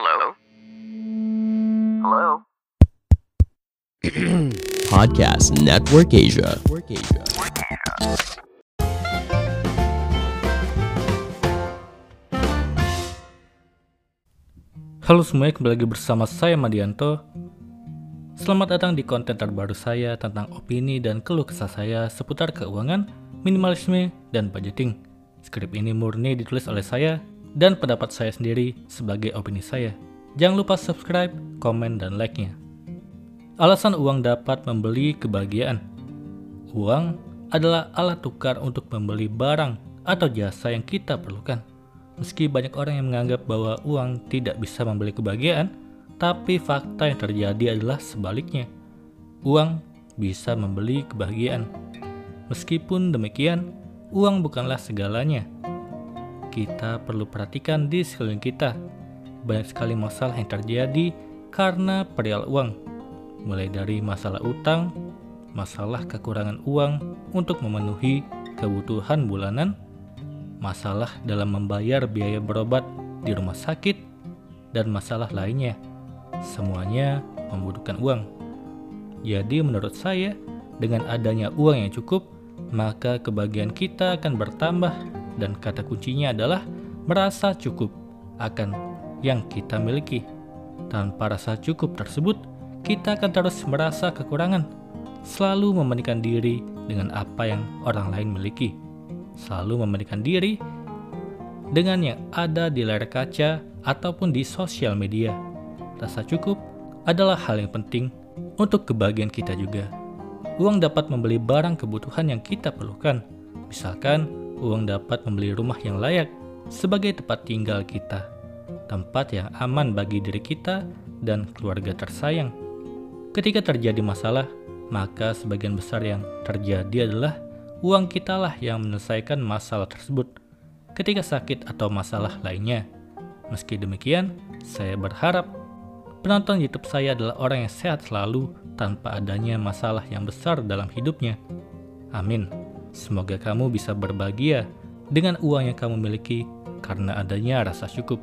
Hello? Hello? Podcast Network Asia. Halo semuanya, kembali lagi bersama saya Madianto. Selamat datang di konten terbaru saya tentang opini dan keluh kesah saya seputar keuangan, minimalisme, dan budgeting. Skrip ini murni ditulis oleh saya dan pendapat saya sendiri sebagai opini saya. Jangan lupa subscribe, komen, dan like-nya. Alasan uang dapat membeli kebahagiaan. Uang adalah alat tukar untuk membeli barang atau jasa yang kita perlukan. Meski banyak orang yang menganggap bahwa uang tidak bisa membeli kebahagiaan, tapi fakta yang terjadi adalah sebaliknya. Uang bisa membeli kebahagiaan. Meskipun demikian, uang bukanlah segalanya. Kita perlu perhatikan di sekeliling kita. Banyak sekali masalah yang terjadi karena perihal uang. Mulai dari masalah utang, masalah kekurangan uang untuk memenuhi kebutuhan bulanan, masalah dalam membayar biaya berobat di rumah sakit, dan masalah lainnya. Semuanya membutuhkan uang. Jadi menurut saya, dengan adanya uang yang cukup, maka kebahagiaan kita akan bertambah dan kata kuncinya adalah merasa cukup akan yang kita miliki. Tanpa rasa cukup tersebut, kita akan terus merasa kekurangan, selalu membandingkan diri dengan apa yang orang lain miliki selalu membandingkan diri dengan yang ada di layar kaca ataupun di sosial media. Rasa cukup adalah hal yang penting untuk kebahagiaan kita juga. Uang dapat membeli barang kebutuhan yang kita perlukan. Misalkan, uang dapat membeli rumah yang layak sebagai tempat tinggal kita, tempat yang aman bagi diri kita dan keluarga tersayang. Ketika terjadi masalah, maka sebagian besar yang terjadi adalah uang kitalah yang menyelesaikan masalah tersebut ketika sakit atau masalah lainnya. Meski demikian, saya berharap penonton YouTube saya adalah orang yang sehat selalu tanpa adanya masalah yang besar dalam hidupnya. Amin. Semoga kamu bisa berbahagia dengan uang yang kamu miliki karena adanya rasa cukup.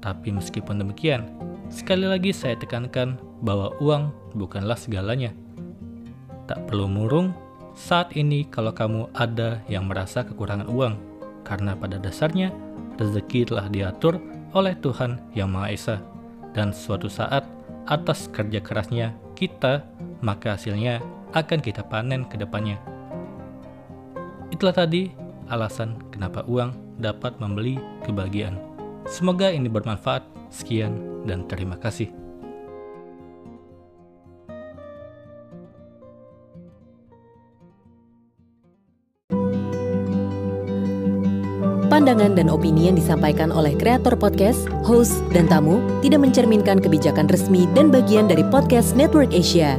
Tapi meskipun demikian, sekali lagi saya tekankan bahwa uang bukanlah segalanya. Tak perlu murung saat ini kalau kamu ada yang merasa kekurangan uang, karena pada dasarnya rezeki telah diatur oleh Tuhan Yang Maha Esa, dan suatu saat atas kerja kerasnya kita, maka hasilnya akan kita panen ke depannya. Itulah tadi alasan kenapa uang dapat membeli kebahagiaan. Semoga ini bermanfaat. Sekian dan terima kasih. Pandangan dan opini yang disampaikan oleh kreator podcast, host, dan tamu tidak mencerminkan kebijakan resmi dan bagian dari podcast Network Asia.